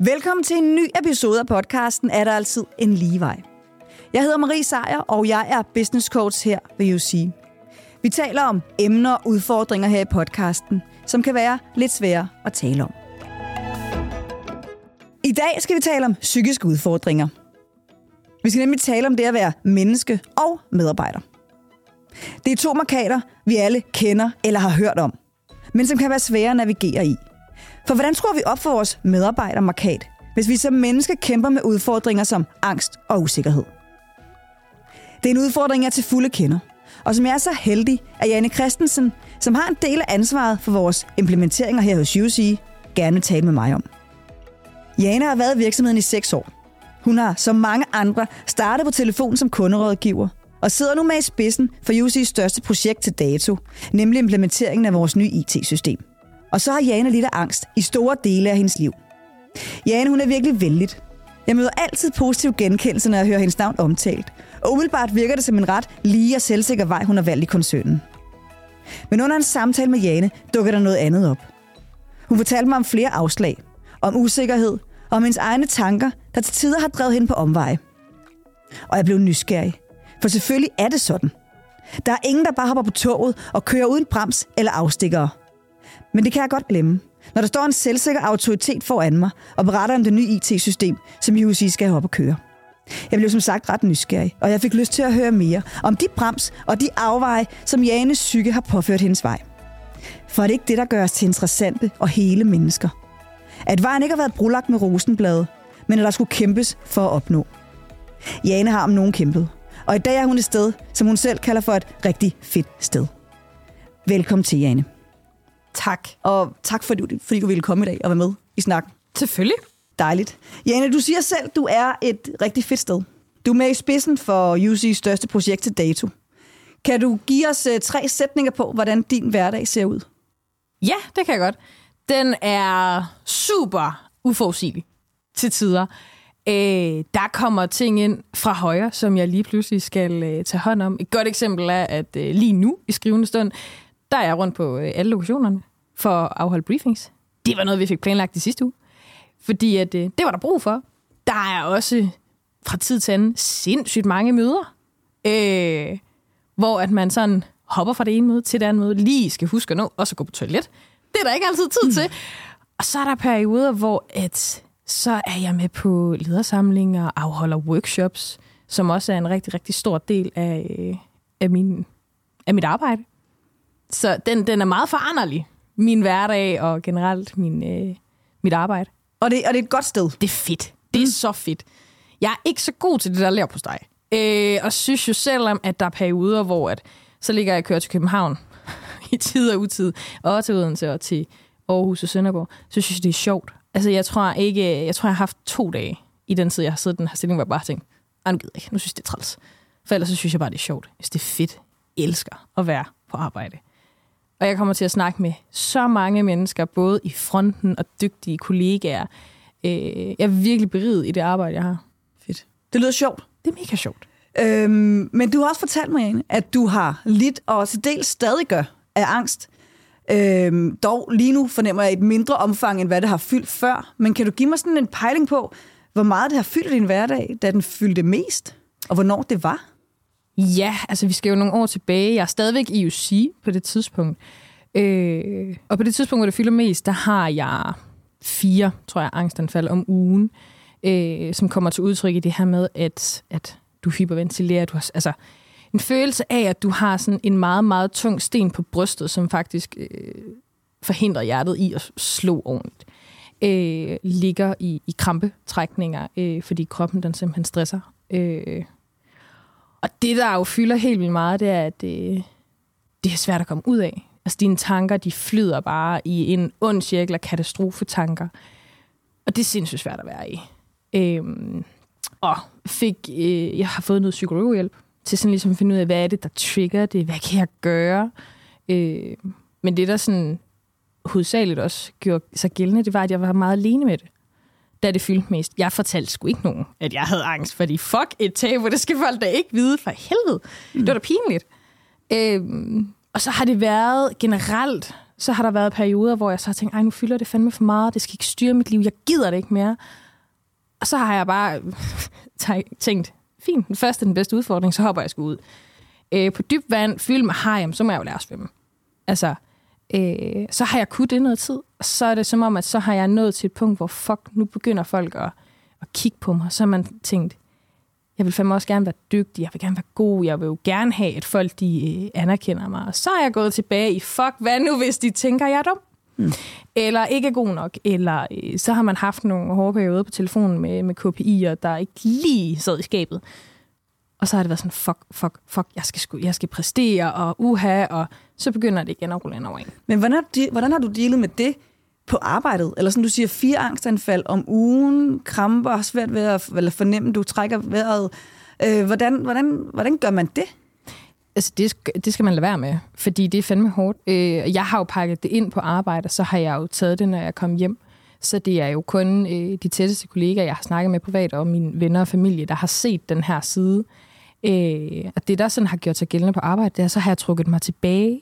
Velkommen til en ny episode af podcasten Er der altid en ligevej? Jeg hedder Marie Sejer, og jeg er business coach her ved UC. Vi taler om emner og udfordringer her i podcasten, som kan være lidt svære at tale om. I dag skal vi tale om psykiske udfordringer. Vi skal nemlig tale om det at være menneske og medarbejder. Det er to markader, vi alle kender eller har hørt om, men som kan være svære at navigere i. For hvordan tror vi op for vores medarbejdermarkat, hvis vi som mennesker kæmper med udfordringer som angst og usikkerhed? Det er en udfordring, jeg til fulde kender, og som jeg er så heldig, at Janne Christensen, som har en del af ansvaret for vores implementeringer her hos UC, gerne vil tale med mig om. Jane har været i virksomheden i 6 år. Hun har, som mange andre, startet på telefon som kunderådgiver, og sidder nu med i spidsen for UC's største projekt til dato, nemlig implementeringen af vores nye IT-system. Og så har Jane lidt af angst i store dele af hendes liv. Jane, hun er virkelig vældig. Jeg møder altid positiv genkendelse, når jeg hører hendes navn omtalt. Og umiddelbart virker det som en ret lige og selvsikker vej, hun har valgt i koncernen. Men under en samtale med Jane dukker der noget andet op. Hun fortalte mig om flere afslag, om usikkerhed og om hendes egne tanker, der til tider har drevet hende på omveje. Og jeg blev nysgerrig, for selvfølgelig er det sådan. Der er ingen, der bare hopper på toget og kører uden brems eller afstikkere. Men det kan jeg godt glemme, når der står en selvsikker autoritet foran mig og beretter om det nye IT-system, som UC skal have op og køre. Jeg blev som sagt ret nysgerrig, og jeg fik lyst til at høre mere om de brems og de afveje, som Janes psyke har påført hendes vej. For er det ikke det, der gør os til interessante og hele mennesker? At vejen ikke har været brulagt med rosenblade, men at der skulle kæmpes for at opnå. Jane har om nogen kæmpet, og i dag er hun et sted, som hun selv kalder for et rigtig fedt sted. Velkommen til, Jane. Tak, og tak fordi, fordi du ville komme i dag og være med i snakken. Selvfølgelig. Dejligt. Jane, du siger selv, du er et rigtig fedt sted. Du er med i spidsen for UC's største projekt til dato. Kan du give os uh, tre sætninger på, hvordan din hverdag ser ud? Ja, det kan jeg godt. Den er super uforudsigelig til tider. Øh, der kommer ting ind fra højre, som jeg lige pludselig skal øh, tage hånd om. Et godt eksempel er, at øh, lige nu i skrivende stund, der er jeg rundt på øh, alle lokationerne for at afholde briefings. Det var noget, vi fik planlagt i sidste uge. Fordi at, øh, det var der brug for. Der er også fra tid til anden sindssygt mange møder, øh, hvor at man sådan hopper fra det ene møde til det andet møde, lige skal huske at nå, og så gå på toilet. Det er der ikke altid tid til. Og så er der perioder, hvor at, så er jeg med på ledersamlinger, afholder workshops, som også er en rigtig, rigtig stor del af, øh, af, min, af mit arbejde. Så den, den er meget foranderlig, min hverdag og generelt min, øh, mit arbejde. Og det, og det er et godt sted. Det er fedt. Det er mm. så fedt. Jeg er ikke så god til det der lærer på dig. Øh, og synes jo selvom, at der er perioder, hvor at, så ligger jeg og kører til København i tid og utid, og til Odense og til Aarhus og Sønderborg, så synes jeg, det er sjovt. Altså, jeg tror ikke, jeg tror, jeg har haft to dage i den tid, jeg har siddet den her stilling, hvor jeg bare har tænkt, nu gider ikke, nu synes jeg, det er træls. For ellers så synes jeg bare, det er sjovt. Hvis det er fedt, jeg elsker at være på arbejde. Og jeg kommer til at snakke med så mange mennesker, både i fronten og dygtige kollegaer. Øh, jeg er virkelig beriget i det arbejde, jeg har. Fedt. Det lyder sjovt. Det er mega sjovt. Øhm, men du har også fortalt mig, Jane, at du har lidt og til dels stadig gør af angst. Øhm, dog lige nu fornemmer jeg et mindre omfang, end hvad det har fyldt før. Men kan du give mig sådan en pejling på, hvor meget det har fyldt i din hverdag, da den fyldte mest? Og hvornår det var? Ja, altså vi skal jo nogle år tilbage. Jeg er stadigvæk i UC på det tidspunkt. Øh, og på det tidspunkt, hvor det fylder mest, der har jeg fire, tror jeg, angstanfald om ugen, øh, som kommer til udtryk i det her med, at, at du hyperventilerer. Du har, altså, en følelse af, at du har sådan en meget, meget tung sten på brystet, som faktisk øh, forhindrer hjertet i at slå ordentligt. Øh, ligger i, i krampetrækninger, øh, fordi kroppen den simpelthen stresser. Øh, og det, der jo fylder helt vildt meget, det er, at det, det er svært at komme ud af. Altså, dine tanker, de flyder bare i en ond cirkel af katastrofetanker. Og det er sindssygt svært at være i. Øhm, og fik, øh, jeg har fået noget psykologhjælp til sådan ligesom at finde ud af, hvad er det, der trigger det? Hvad kan jeg gøre? Øh, men det, der sådan hovedsageligt også gjorde sig gældende, det var, at jeg var meget alene med det da det fyldte mest. Jeg fortalte sgu ikke nogen, at jeg havde angst, fordi fuck et tabu, det skal folk da ikke vide for helvede. Mm. Det var da pinligt. Øhm, og så har det været generelt så har der været perioder, hvor jeg så har tænkt, ej, nu fylder det fandme for meget, det skal ikke styre mit liv, jeg gider det ikke mere. Og så har jeg bare tænkt, fint, den første den bedste udfordring, så hopper jeg sgu ud. Øh, på dyb vand, fyldt med harium, så må jeg jo lære at svømme. Altså, øh, så har jeg kunnet det noget tid, og så er det som om, at så har jeg nået til et punkt, hvor fuck, nu begynder folk at, at kigge på mig. Så har man tænkt, jeg vil fandme også gerne være dygtig, jeg vil gerne være god, jeg vil jo gerne have, at folk de øh, anerkender mig. Og så er jeg gået tilbage i, fuck, hvad nu, hvis de tænker, jeg er dum? Mm. Eller ikke er god nok, eller øh, så har man haft nogle hårde perioder på telefonen med, med KPI'er, der ikke lige sad i skabet. Og så har det været sådan, fuck, fuck, fuck, jeg skal, sku, jeg skal præstere, og uha, og så begynder det igen at rulle ind over en. Men hvordan, hvordan har du dealet med det på arbejdet? Eller som du siger, fire angstanfald om ugen, kramper, svært ved at eller fornemme, du trækker vejret. Øh, hvordan, hvordan, hvordan gør man det? Altså, det, det skal man lade være med, fordi det er fandme hårdt. Øh, jeg har jo pakket det ind på arbejde, og så har jeg jo taget det, når jeg kom hjem. Så det er jo kun øh, de tætteste kollegaer, jeg har snakket med privat, og mine venner og familie, der har set den her side. Øh, og det, der sådan har gjort sig gældende på arbejde, det er, så har jeg trukket mig tilbage.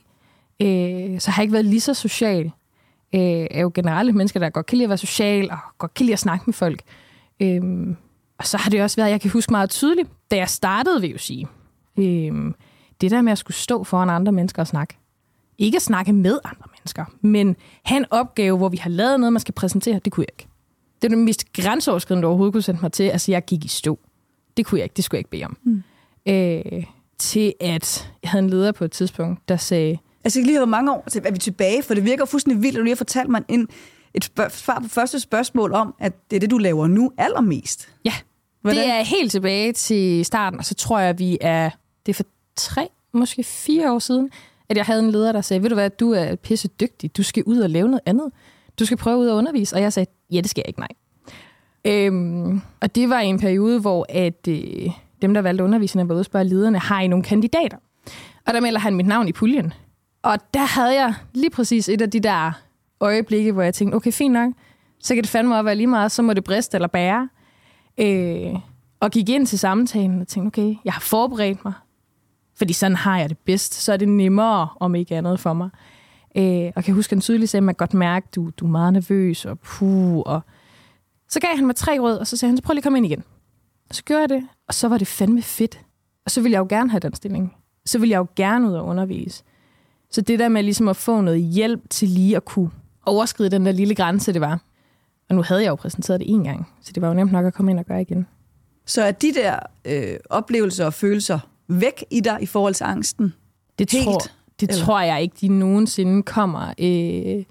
Øh, så har jeg ikke været lige så social. Øh, er jo generelt mennesker, der godt kan lide at være social, og godt kan lide at snakke med folk. Øh, og så har det også været, jeg kan huske meget tydeligt, da jeg startede, vil jeg sige. Øh, det der med at skulle stå foran andre mennesker og snakke. Ikke at snakke med andre mennesker, men have en opgave, hvor vi har lavet noget, man skal præsentere, det kunne jeg ikke. Det er det mest grænseoverskridende, du overhovedet kunne sende mig til. Altså, jeg gik i stå. Det kunne jeg ikke, det skulle jeg ikke bede om. Mm. Øh, til at jeg havde en leder på et tidspunkt, der sagde... Altså, jeg lige hvor mange år er vi tilbage, for det virker fuldstændig vildt, at du lige har fortalt mig en, et svar på første spørgsmål om, at det er det, du laver nu allermest. Ja, Hvordan? det er helt tilbage til starten, og så tror jeg, at vi er... Det er for tre, måske fire år siden, at jeg havde en leder, der sagde, ved du hvad, du er pisse dygtig, du skal ud og lave noget andet. Du skal prøve ud at undervise. Og jeg sagde, ja, det skal jeg ikke, nej. Øhm, og det var en periode, hvor at, øh, dem, der valgte underviserne, var ude og spørge lederne, har I nogle kandidater? Og der melder han mit navn i puljen. Og der havde jeg lige præcis et af de der øjeblikke, hvor jeg tænkte, okay, fint nok, så kan det fandme op være lige meget, så må det briste eller bære. Øh, og gik ind til samtalen og tænkte, okay, jeg har forberedt mig. Fordi sådan har jeg det bedst. Så er det nemmere, om ikke andet for mig. Øh, og kan huske, han tydeligt sagde, at man godt mærke, du, du er meget nervøs og puh. Og så gav han mig tre råd, og så sagde han, så prøv lige at komme ind igen. Og så gjorde jeg det, og så var det fandme fedt. Og så ville jeg jo gerne have den stilling. Så ville jeg jo gerne ud og undervise. Så det der med ligesom at få noget hjælp til lige at kunne overskride den der lille grænse, det var. Og nu havde jeg jo præsenteret det en gang, så det var jo nemt nok at komme ind og gøre igen. Så er de der øh, oplevelser og følelser væk i dig i forhold til angsten? Det, Helt, tror, det tror jeg ikke, de nogensinde kommer. Øh,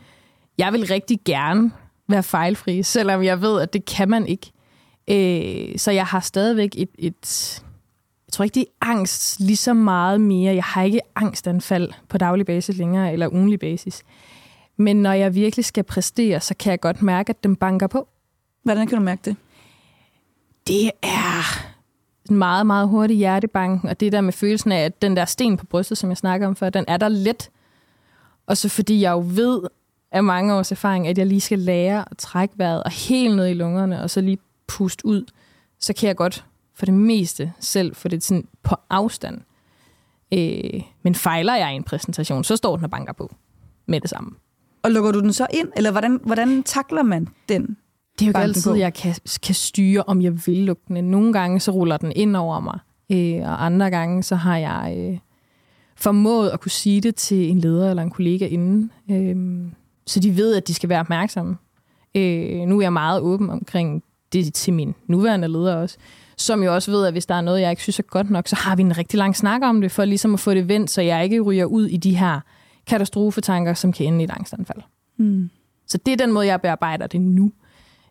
jeg vil rigtig gerne være fejlfri, selvom jeg ved, at det kan man ikke. Øh, så jeg har stadigvæk et, et... Jeg tror ikke, det er angst lige så meget mere. Jeg har ikke angstanfald på daglig basis længere, eller ugenlig basis. Men når jeg virkelig skal præstere, så kan jeg godt mærke, at den banker på. Hvordan kan du mærke det? Det er en meget, meget hurtig hjertebanken, og det der med følelsen af, at den der sten på brystet, som jeg snakker om før, den er der let. Og så fordi jeg jo ved af mange års erfaring, at jeg lige skal lære at trække vejret og helt ned i lungerne, og så lige puste ud, så kan jeg godt for det meste selv få det sådan på afstand. Øh, men fejler jeg en præsentation, så står den og banker på med det samme. Og lukker du den så ind, eller hvordan, hvordan takler man den? Det er jo ikke altid, på? jeg kan, kan styre, om jeg vil lukke den. Nogle gange, så ruller den ind over mig, øh, og andre gange, så har jeg øh, formået at kunne sige det til en leder eller en kollega inden, øh, så de ved, at de skal være opmærksomme. Øh, nu er jeg meget åben omkring det til min nuværende leder også, som jo også ved, at hvis der er noget, jeg ikke synes er godt nok, så har vi en rigtig lang snak om det, for ligesom at få det vendt, så jeg ikke ryger ud i de her katastrofetanker, som kan ende i et angstanfald. Mm. Så det er den måde, jeg bearbejder det nu.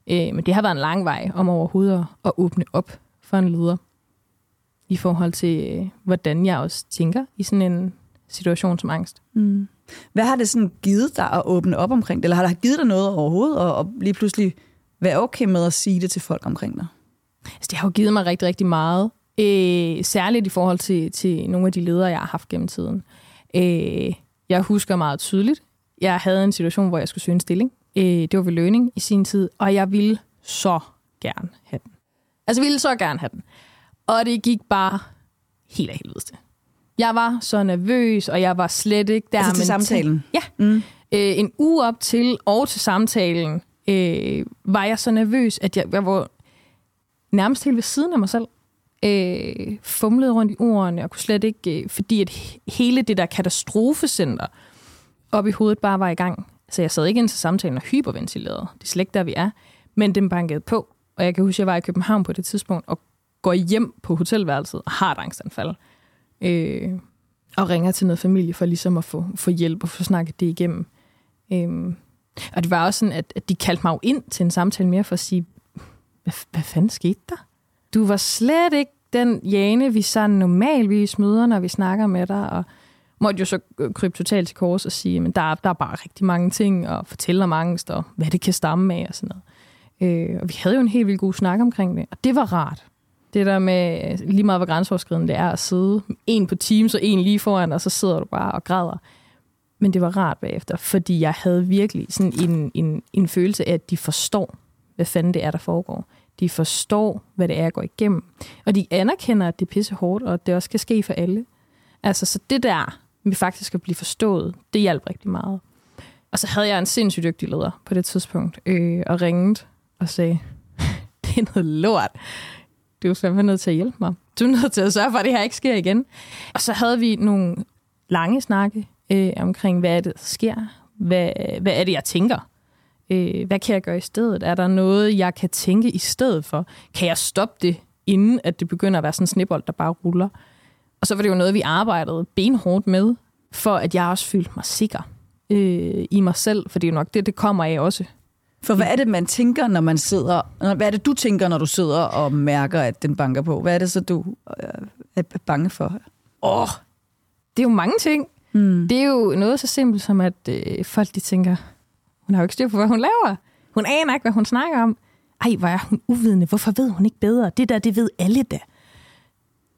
Øh, men det har været en lang vej om overhovedet at, at åbne op for en leder i forhold til, øh, hvordan jeg også tænker i sådan en situation som angst. Mm. Hvad har det sådan givet dig at åbne op omkring det? Eller har det givet dig noget overhovedet at, at lige pludselig være okay med at sige det til folk omkring dig? Altså, det har jo givet mig rigtig, rigtig meget. Øh, særligt i forhold til, til nogle af de ledere, jeg har haft gennem tiden. Øh, jeg husker meget tydeligt, jeg havde en situation, hvor jeg skulle søge en stilling. Øh, det var ved lønning i sin tid, og jeg ville så gerne have den. Altså, jeg ville så gerne have den. Og det gik bare helt af helvede til. Jeg var så nervøs, og jeg var slet ikke der. Altså til samtalen? Ja. Mm. Øh, en uge op til og til samtalen øh, var jeg så nervøs, at jeg, jeg var nærmest helt ved siden af mig selv. Øh, fumlede rundt i ordene og kunne slet ikke, øh, fordi at hele det der katastrofecenter op i hovedet bare var i gang. Så jeg sad ikke ind til samtalen og hyperventilerede. Det er slet ikke der, vi er. Men den bankede på. Og jeg kan huske, at jeg var i København på det tidspunkt og går hjem på hotelværelset og har et angstanfald. Øh, og ringer til noget familie for ligesom at få, få hjælp og få snakket det igennem. Øh, og det var også sådan, at, at de kaldte mig jo ind til en samtale mere for at sige, hvad, hvad fanden skete der? Du var slet ikke den Jane, vi sådan normalvis møder, når vi snakker med dig, og måtte jo så øh, krybe totalt til kors og sige, men der, der er bare rigtig mange ting, og fortælle om angst, og hvad det kan stamme af, og sådan noget. Øh, og vi havde jo en helt vildt god snak omkring det, og det var rart. Det der med øh, lige meget, hvor grænseoverskridende det er at sidde en på Teams og en lige foran, og så sidder du bare og græder. Men det var rart bagefter, fordi jeg havde virkelig sådan en, en, en følelse af, at de forstår, hvad fanden det er, der foregår. De forstår, hvad det er, jeg går igennem. Og de anerkender, at det er pisse hårdt, og at det også kan ske for alle. Altså, så det der med faktisk at blive forstået, det hjalp rigtig meget. Og så havde jeg en sindssygt dygtig leder på det tidspunkt, øh, og ringede og sagde, det er noget lort. Du er simpelthen nødt til at hjælpe mig. Du er nødt til at sørge for, at det her ikke sker igen. Og så havde vi nogle lange snakke øh, omkring, hvad er det, der sker? Hvad, hvad er det, jeg tænker? Øh, hvad kan jeg gøre i stedet? Er der noget, jeg kan tænke i stedet for? Kan jeg stoppe det, inden at det begynder at være sådan en snibbold, der bare ruller? Og så var det jo noget, vi arbejdede benhårdt med, for at jeg også følte mig sikker øh, i mig selv, for det er jo nok det, det kommer af også. For hvad er det, man tænker, når man sidder... Hvad er det, du tænker, når du sidder og mærker, at den banker på? Hvad er det så, du øh, er bange for? Åh, oh, det er jo mange ting. Mm. Det er jo noget så simpelt som, at øh, folk de tænker, hun har jo ikke styr på, hvad hun laver. Hun aner ikke, hvad hun snakker om. Ej, hvor er hun uvidende. Hvorfor ved hun ikke bedre? Det der, det ved alle da.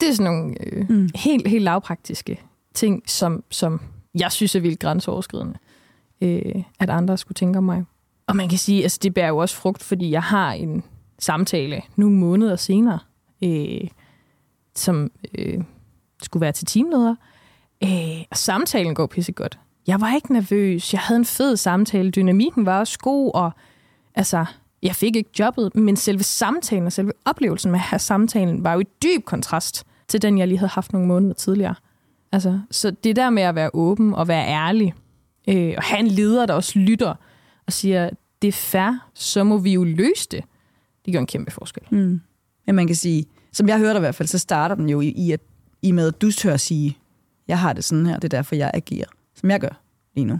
Det er sådan nogle øh, mm. helt, helt lavpraktiske ting, som, som jeg synes er vildt grænseoverskridende, øh, at andre skulle tænke om mig. Og man kan sige, at altså, det bærer jo også frugt, fordi jeg har en samtale nogle måneder senere, øh, som øh, skulle være til teamleder. Øh, Øh, og samtalen går pissegodt. Jeg var ikke nervøs. Jeg havde en fed samtale. Dynamikken var også god, og altså, jeg fik ikke jobbet, men selve samtalen og selve oplevelsen med at have samtalen var jo i dyb kontrast til den, jeg lige havde haft nogle måneder tidligere. Altså, så det der med at være åben og være ærlig, øh, og have en leder, der også lytter og siger, det er fair, så må vi jo løse det. Det gør en kæmpe forskel. Mm. Men man kan sige, som jeg hørte i hvert fald, så starter den jo i, i, at, i med, at du tør at sige, jeg har det sådan her, det er derfor, jeg agerer, som jeg gør lige nu.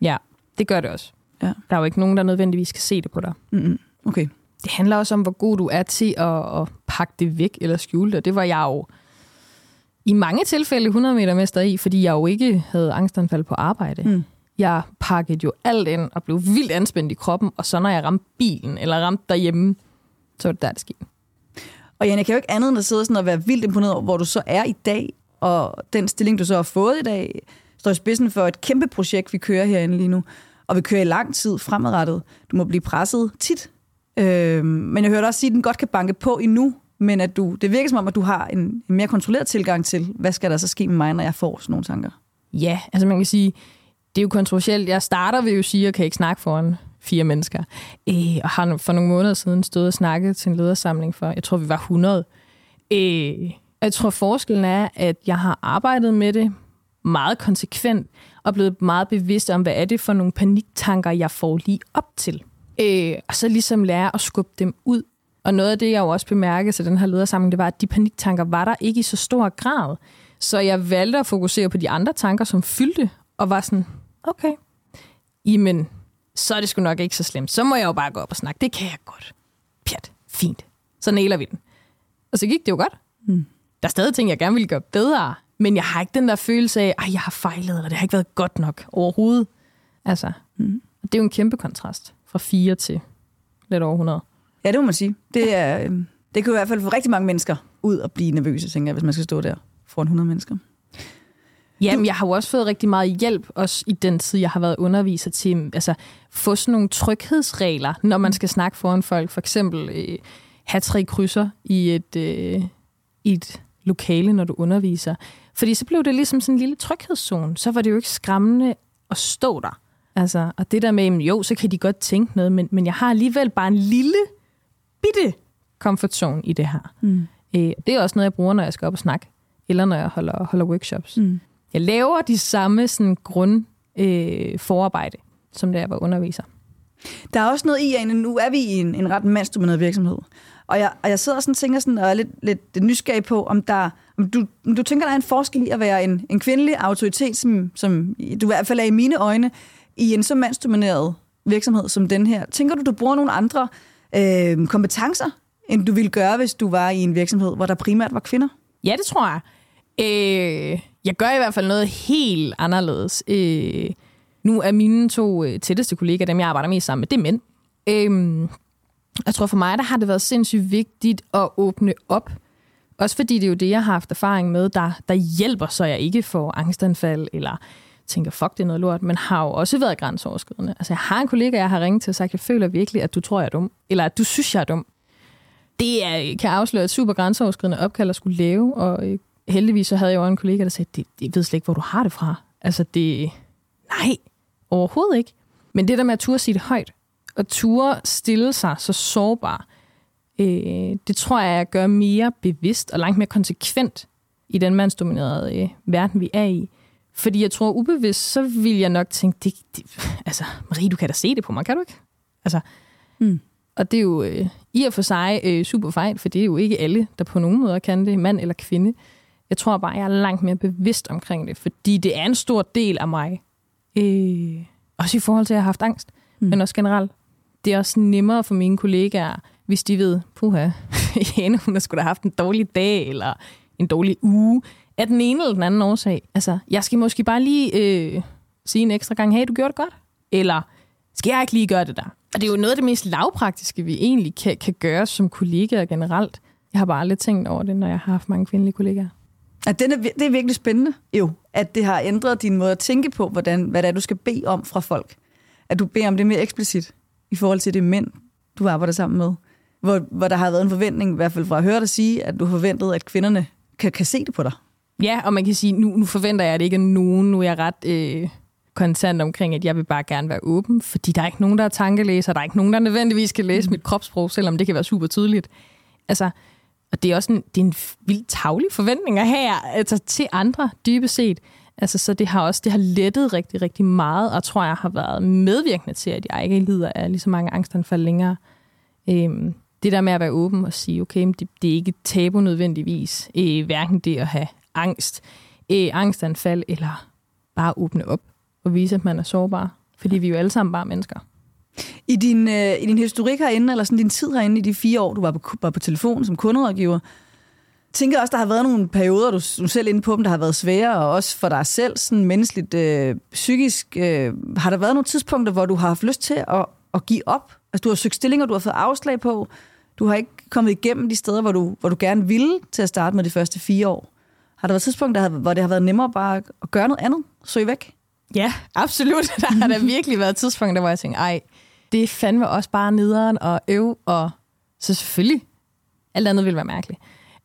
Ja, det gør det også. Ja. Der er jo ikke nogen, der nødvendigvis skal se det på dig. Mm-hmm. Okay. Det handler også om, hvor god du er til at, at pakke det væk eller skjule det. Det var jeg jo i mange tilfælde 100 meter mester i, fordi jeg jo ikke havde angstanfald på arbejde. Mm. Jeg pakkede jo alt ind og blev vildt anspændt i kroppen, og så når jeg ramte bilen eller ramte derhjemme, så var det der, det skete. Og Jan, jeg kan jo ikke andet end at sidde sådan og være vildt imponeret over, hvor du så er i dag, og den stilling, du så har fået i dag, står i spidsen for et kæmpe projekt, vi kører herinde lige nu. Og vi kører i lang tid fremadrettet. Du må blive presset tit. Øh, men jeg hørte også sige, at den godt kan banke på endnu, men at du, det virker som om, at du har en, en mere kontrolleret tilgang til, hvad skal der så ske med mig, når jeg får sådan nogle tanker? Ja, altså man kan sige, det er jo kontroversielt. Jeg starter ved at sige, at jeg kan ikke snakke foran fire mennesker. Øh, og har for nogle måneder siden stået og snakket til en ledersamling for, jeg tror, vi var 100. Øh, jeg tror, forskellen er, at jeg har arbejdet med det meget konsekvent og blevet meget bevidst om, hvad er det for nogle paniktanker, jeg får lige op til. Øh, og så ligesom lære at skubbe dem ud. Og noget af det, jeg jo også bemærkede til den her ledersamling, det var, at de paniktanker var der ikke i så stor grad. Så jeg valgte at fokusere på de andre tanker, som fyldte, og var sådan, okay, jamen, så er det sgu nok ikke så slemt. Så må jeg jo bare gå op og snakke. Det kan jeg godt. Pjat, fint. Så næler vi den. Og så gik det jo godt. Mm. Der er stadig ting, jeg gerne vil gøre bedre, men jeg har ikke den der følelse af, at jeg har fejlet, eller det har ikke været godt nok overhovedet. Altså, mm. det er jo en kæmpe kontrast fra 4 til lidt over 100. Ja, det må man sige. Det, er, øhm, det kan i hvert fald få rigtig mange mennesker ud og blive nervøse, tænker jeg, hvis man skal stå der foran 100 mennesker. Jamen, jeg har jo også fået rigtig meget hjælp, også i den tid, jeg har været underviser til, altså få sådan nogle tryghedsregler, når man skal snakke foran folk. For eksempel øh, have tre krydser i et, øh, i et lokale, når du underviser. Fordi så blev det ligesom sådan en lille tryghedszone. Så var det jo ikke skræmmende at stå der. Altså, og det der med, jo, så kan de godt tænke noget, men, men jeg har alligevel bare en lille, bitte comfort zone i det her. Mm. Øh, det er også noget, jeg bruger, når jeg skal op og snakke, eller når jeg holder, holder workshops. Mm. Jeg laver de samme sådan, grund øh, forarbejde, som da jeg var underviser. Der er også noget i, at nu er vi i en, en ret mandsdomineret virksomhed. Og jeg, og jeg sidder sådan tænker sådan, og er lidt, lidt nysgerrig på, om, der, om, du, om du tænker, der er en forskel i at være en, en kvindelig autoritet, som, som du i hvert fald er i mine øjne, i en så mandsdomineret virksomhed som den her. Tænker du, du bruger nogle andre øh, kompetencer, end du ville gøre, hvis du var i en virksomhed, hvor der primært var kvinder? Ja, det tror jeg. Øh, jeg gør i hvert fald noget helt anderledes. Øh, nu er mine to øh, tætteste kollegaer, dem jeg arbejder mest sammen med, det er mænd. Øh, jeg tror for mig, der har det været sindssygt vigtigt at åbne op. Også fordi det er jo det, jeg har haft erfaring med, der, der hjælper, så jeg ikke får angstanfald, eller tænker, fuck, det er noget lort, men har jo også været grænseoverskridende. Altså, jeg har en kollega, jeg har ringet til og sagt, jeg føler virkelig, at du tror, jeg er dum, eller at du synes, jeg er dum. Det er, kan afsløre et super grænseoverskridende opkald at skulle lave, og øh, heldigvis så havde jeg jo en kollega, der sagde, det, det ved slet ikke, hvor du har det fra. Altså, det... Nej, overhovedet ikke. Men det der med at turde sige det højt, og turde stille sig så sårbar, øh, det tror jeg, jeg gør mere bevidst og langt mere konsekvent i den mandsdominerede øh, verden, vi er i. Fordi jeg tror ubevidst, så vil jeg nok tænke, det, det, altså, Marie, du kan da se det på mig, kan du ikke? Altså, Mm. Og det er jo øh, i og for sig øh, super fejl, for det er jo ikke alle, der på nogen måde kan det, mand eller kvinde. Jeg tror bare, jeg er langt mere bevidst omkring det, fordi det er en stor del af mig. Øh, også i forhold til, at jeg har haft angst, mm. men også generelt. Det er også nemmere for mine kollegaer, hvis de ved, puha, Jane, hun har sgu da haft en dårlig dag, eller en dårlig uge, af den ene eller den anden årsag. Altså, jeg skal måske bare lige øh, sige en ekstra gang, hey, du gjorde det godt. Eller, skal jeg ikke lige gøre det der? Og det er jo noget af det mest lavpraktiske, vi egentlig kan, kan gøre som kollegaer generelt. Jeg har bare aldrig tænkt over det, når jeg har haft mange kvindelige kollegaer. At den er, det er virkelig spændende, jo, at det har ændret din måde at tænke på, hvordan, hvad det er, du skal bede om fra folk. At du beder om det mere eksplicit i forhold til det mænd, du arbejder sammen med. Hvor, hvor der har været en forventning, i hvert fald fra at høre dig sige, at du forventede, at kvinderne kan, kan se det på dig. Ja, og man kan sige, nu, nu forventer jeg, at det ikke er nogen. Nu er jeg ret øh, omkring, at jeg vil bare gerne være åben, fordi der er ikke nogen, der er tankelæser. Der er ikke nogen, der nødvendigvis kan læse mm. mit kropssprog, selvom det kan være super tydeligt. Altså, og det er også en, det er en vildt tavlig forventning at have altså, til andre, dybest set. Altså, så det har også det har lettet rigtig, rigtig meget, og tror jeg har været medvirkende til, at jeg ikke lider af lige så mange angstanfald længere. Øhm, det der med at være åben og sige, okay, det, det er ikke tabu nødvendigvis, øh, hverken det at have angst, øh, angstanfald, eller bare åbne op og vise, at man er sårbar. Fordi vi er jo alle sammen bare mennesker. I din, øh, I din historik herinde, eller sådan din tid herinde i de fire år, du var på, var på telefon som kunderådgiver, tænker også, der har været nogle perioder, du, du selv inde på dem, der har været svære, og også for dig selv, sådan menneskeligt, øh, psykisk. Øh, har der været nogle tidspunkter, hvor du har haft lyst til at, at give op? Altså, du har søgt stillinger, du har fået afslag på. Du har ikke kommet igennem de steder, hvor du, hvor du gerne ville til at starte med de første fire år. Har der været tidspunkter, hvor det har været nemmere bare at gøre noget andet? Søg væk? Ja, absolut. Der har der virkelig været tidspunkter, hvor jeg tænkte, ej, det er fandme også bare nederen og øv, og så selvfølgelig, alt andet vil være mærkeligt.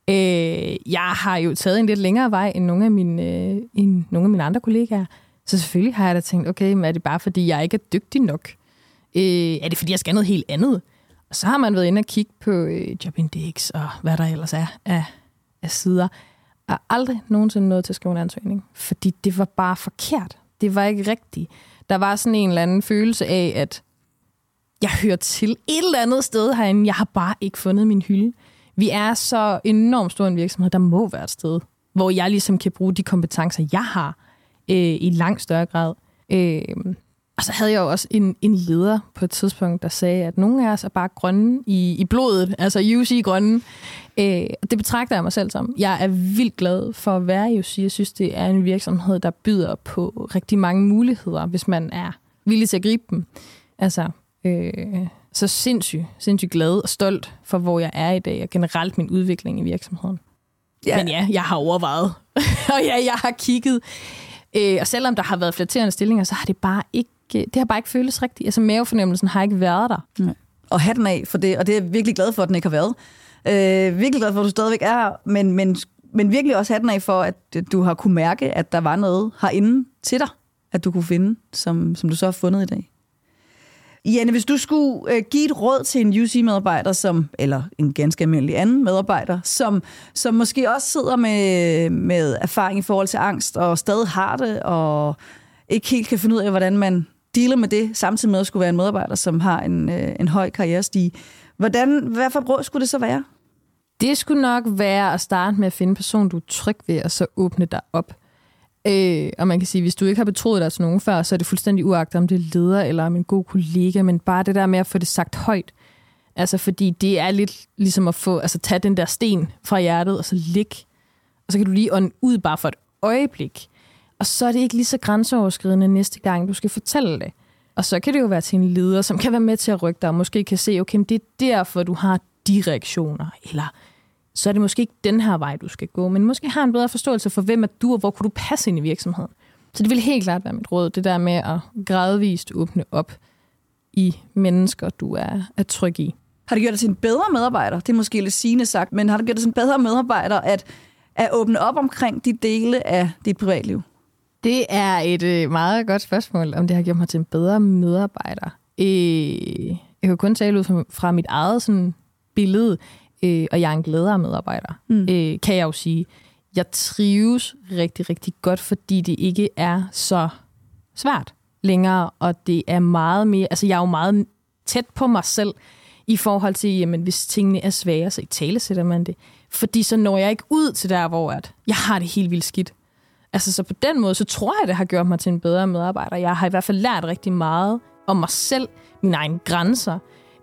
Øh, jeg har jo taget en lidt længere vej end nogle af mine, øh, end nogle af mine andre kollegaer, så selvfølgelig har jeg da tænkt, okay, men er det bare fordi, jeg ikke er dygtig nok? Øh, er det fordi, jeg skal noget helt andet? Og så har man været inde og kigge på øh, Jobindex og hvad der ellers er af, af sider. Og aldrig nogensinde nået til at skrive en ansøgning, fordi det var bare forkert. Det var ikke rigtigt. Der var sådan en eller anden følelse af, at jeg hører til et eller andet sted herinde. Jeg har bare ikke fundet min hylde. Vi er så enormt stor en virksomhed, der må være et sted, hvor jeg ligesom kan bruge de kompetencer, jeg har, øh, i langt større grad. Øh, og så havde jeg jo også en, en leder på et tidspunkt, der sagde, at nogle af os er bare grønne i, i blodet, altså UC grønne. Øh, det betragter jeg mig selv som. Jeg er vildt glad for at være i UC. Jeg synes, det er en virksomhed, der byder på rigtig mange muligheder, hvis man er villig til at gribe dem. Altså, øh, så sindssygt, sindssygt glad og stolt for, hvor jeg er i dag, og generelt min udvikling i virksomheden. Ja. Men ja, jeg har overvejet, og ja, jeg har kigget. Øh, og selvom der har været flatterende stillinger, så har det bare ikke, det har bare ikke føltes rigtigt. Altså mavefornemmelsen har ikke været der. Nej. Og hatten af for det, og det er jeg virkelig glad for, at den ikke har været. Øh, virkelig glad for, at du stadigvæk er her, men, men, men virkelig også hatten af for, at du har kunne mærke, at der var noget herinde til dig. at du kunne finde, som, som du så har fundet i dag? Janne, hvis du skulle øh, give et råd til en UC-medarbejder, som, eller en ganske almindelig anden medarbejder, som, som måske også sidder med, med erfaring i forhold til angst, og stadig har det, og ikke helt kan finde ud af, hvordan man dealer med det, samtidig med at skulle være en medarbejder, som har en, øh, en høj karrierestige. Hvordan, hvad for et råd skulle det så være? Det skulle nok være at starte med at finde en person, du er tryg ved, og så åbne dig op. Øh, og man kan sige, hvis du ikke har betroet dig til nogen før, så er det fuldstændig uagtet, om det er leder eller om en god kollega, men bare det der med at få det sagt højt. Altså, fordi det er lidt ligesom at få, altså tage den der sten fra hjertet, og så ligge. Og så kan du lige ånde ud bare for et øjeblik. Og så er det ikke lige så grænseoverskridende næste gang, du skal fortælle det. Og så kan det jo være til en leder, som kan være med til at rykke dig, og måske kan se, okay, det er derfor, du har de reaktioner, eller så er det måske ikke den her vej, du skal gå, men måske har en bedre forståelse for, hvem er du, og hvor kunne du passe ind i virksomheden. Så det vil helt klart være mit råd, det der med at gradvist åbne op i mennesker, du er, er tryg i. Har det gjort dig til en bedre medarbejder? Det er måske lidt sigende sagt, men har det gjort dig til en bedre medarbejder at, at åbne op omkring de dele af dit privatliv? Det er et øh, meget godt spørgsmål, om det har gjort mig til en bedre medarbejder. Øh, jeg kan kun tale ud fra, fra mit eget sådan, billede, øh, og jeg er en glædere medarbejder, mm. øh, kan jeg jo sige. Jeg trives rigtig, rigtig godt, fordi det ikke er så svært længere, og det er meget mere, altså jeg er jo meget tæt på mig selv, i forhold til, jamen hvis tingene er svære, så i tale sætter man det. Fordi så når jeg ikke ud til der, hvor at jeg har det helt vildt skidt. Altså så på den måde, så tror jeg, det har gjort mig til en bedre medarbejder. Jeg har i hvert fald lært rigtig meget om mig selv, mine egne grænser,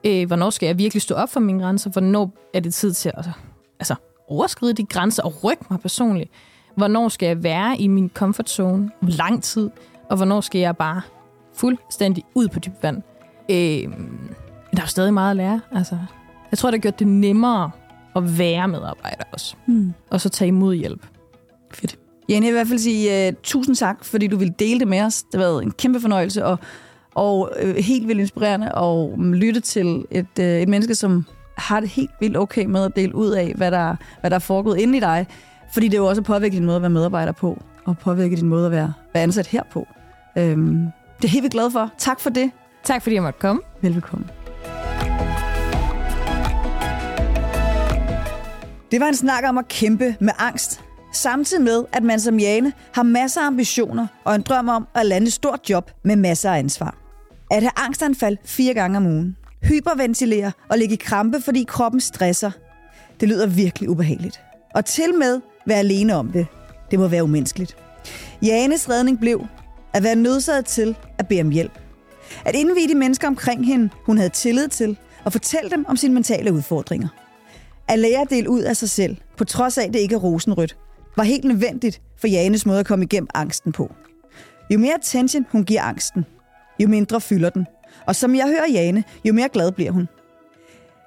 Øh, hvornår skal jeg virkelig stå op for mine grænser? Hvornår er det tid til at altså, overskride de grænser og rykke mig personligt? Hvornår skal jeg være i min comfort zone? Hvor lang tid? Og hvornår skal jeg bare fuldstændig ud på dyb vand? Øh, der er jo stadig meget at lære. Altså, jeg tror, det har gjort det nemmere at være medarbejder også. Mm. Og så tage imod hjælp. Fedt. Jenny, jeg vil i hvert fald sige uh, tusind tak, fordi du ville dele det med os. Det har været en kæmpe fornøjelse, og og øh, helt vildt inspirerende at lytte til et, øh, et menneske, som har det helt vildt okay med at dele ud af, hvad der, hvad der er foregået inde i dig. Fordi det er jo også påvirket din måde at være medarbejder på, og påvirket din måde at være, være ansat her på. Øhm, det er helt vildt glad for. Tak for det. Tak fordi jeg måtte komme. Velbekomme. Det var en snak om at kæmpe med angst, samtidig med, at man som Jane har masser af ambitioner og en drøm om at lande et stort job med masser af ansvar. At have angstanfald fire gange om ugen. Hyperventilere og ligge i krampe, fordi kroppen stresser. Det lyder virkelig ubehageligt. Og til med være alene om det. Det må være umenneskeligt. Janes redning blev at være nødsaget til at bede om hjælp. At indvide de mennesker omkring hende, hun havde tillid til, og fortælle dem om sine mentale udfordringer. At lære at dele ud af sig selv, på trods af, at det ikke er rosenrødt, var helt nødvendigt for Janes måde at komme igennem angsten på. Jo mere attention hun giver angsten, jo mindre fylder den. Og som jeg hører Jane, jo mere glad bliver hun.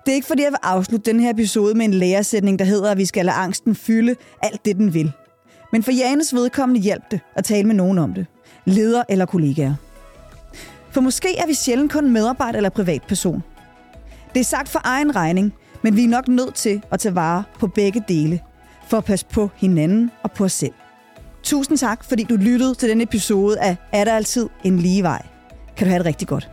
Det er ikke fordi, jeg vil afslutte den her episode med en læresætning, der hedder, at vi skal lade angsten fylde alt det, den vil. Men for Janes vedkommende hjælp det at tale med nogen om det. Leder eller kollegaer. For måske er vi sjældent kun medarbejder eller privatperson. Det er sagt for egen regning, men vi er nok nødt til at tage vare på begge dele, for at passe på hinanden og på os selv. Tusind tak, fordi du lyttede til denne episode af Er der altid en lige vej? Kan du have det rigtig godt.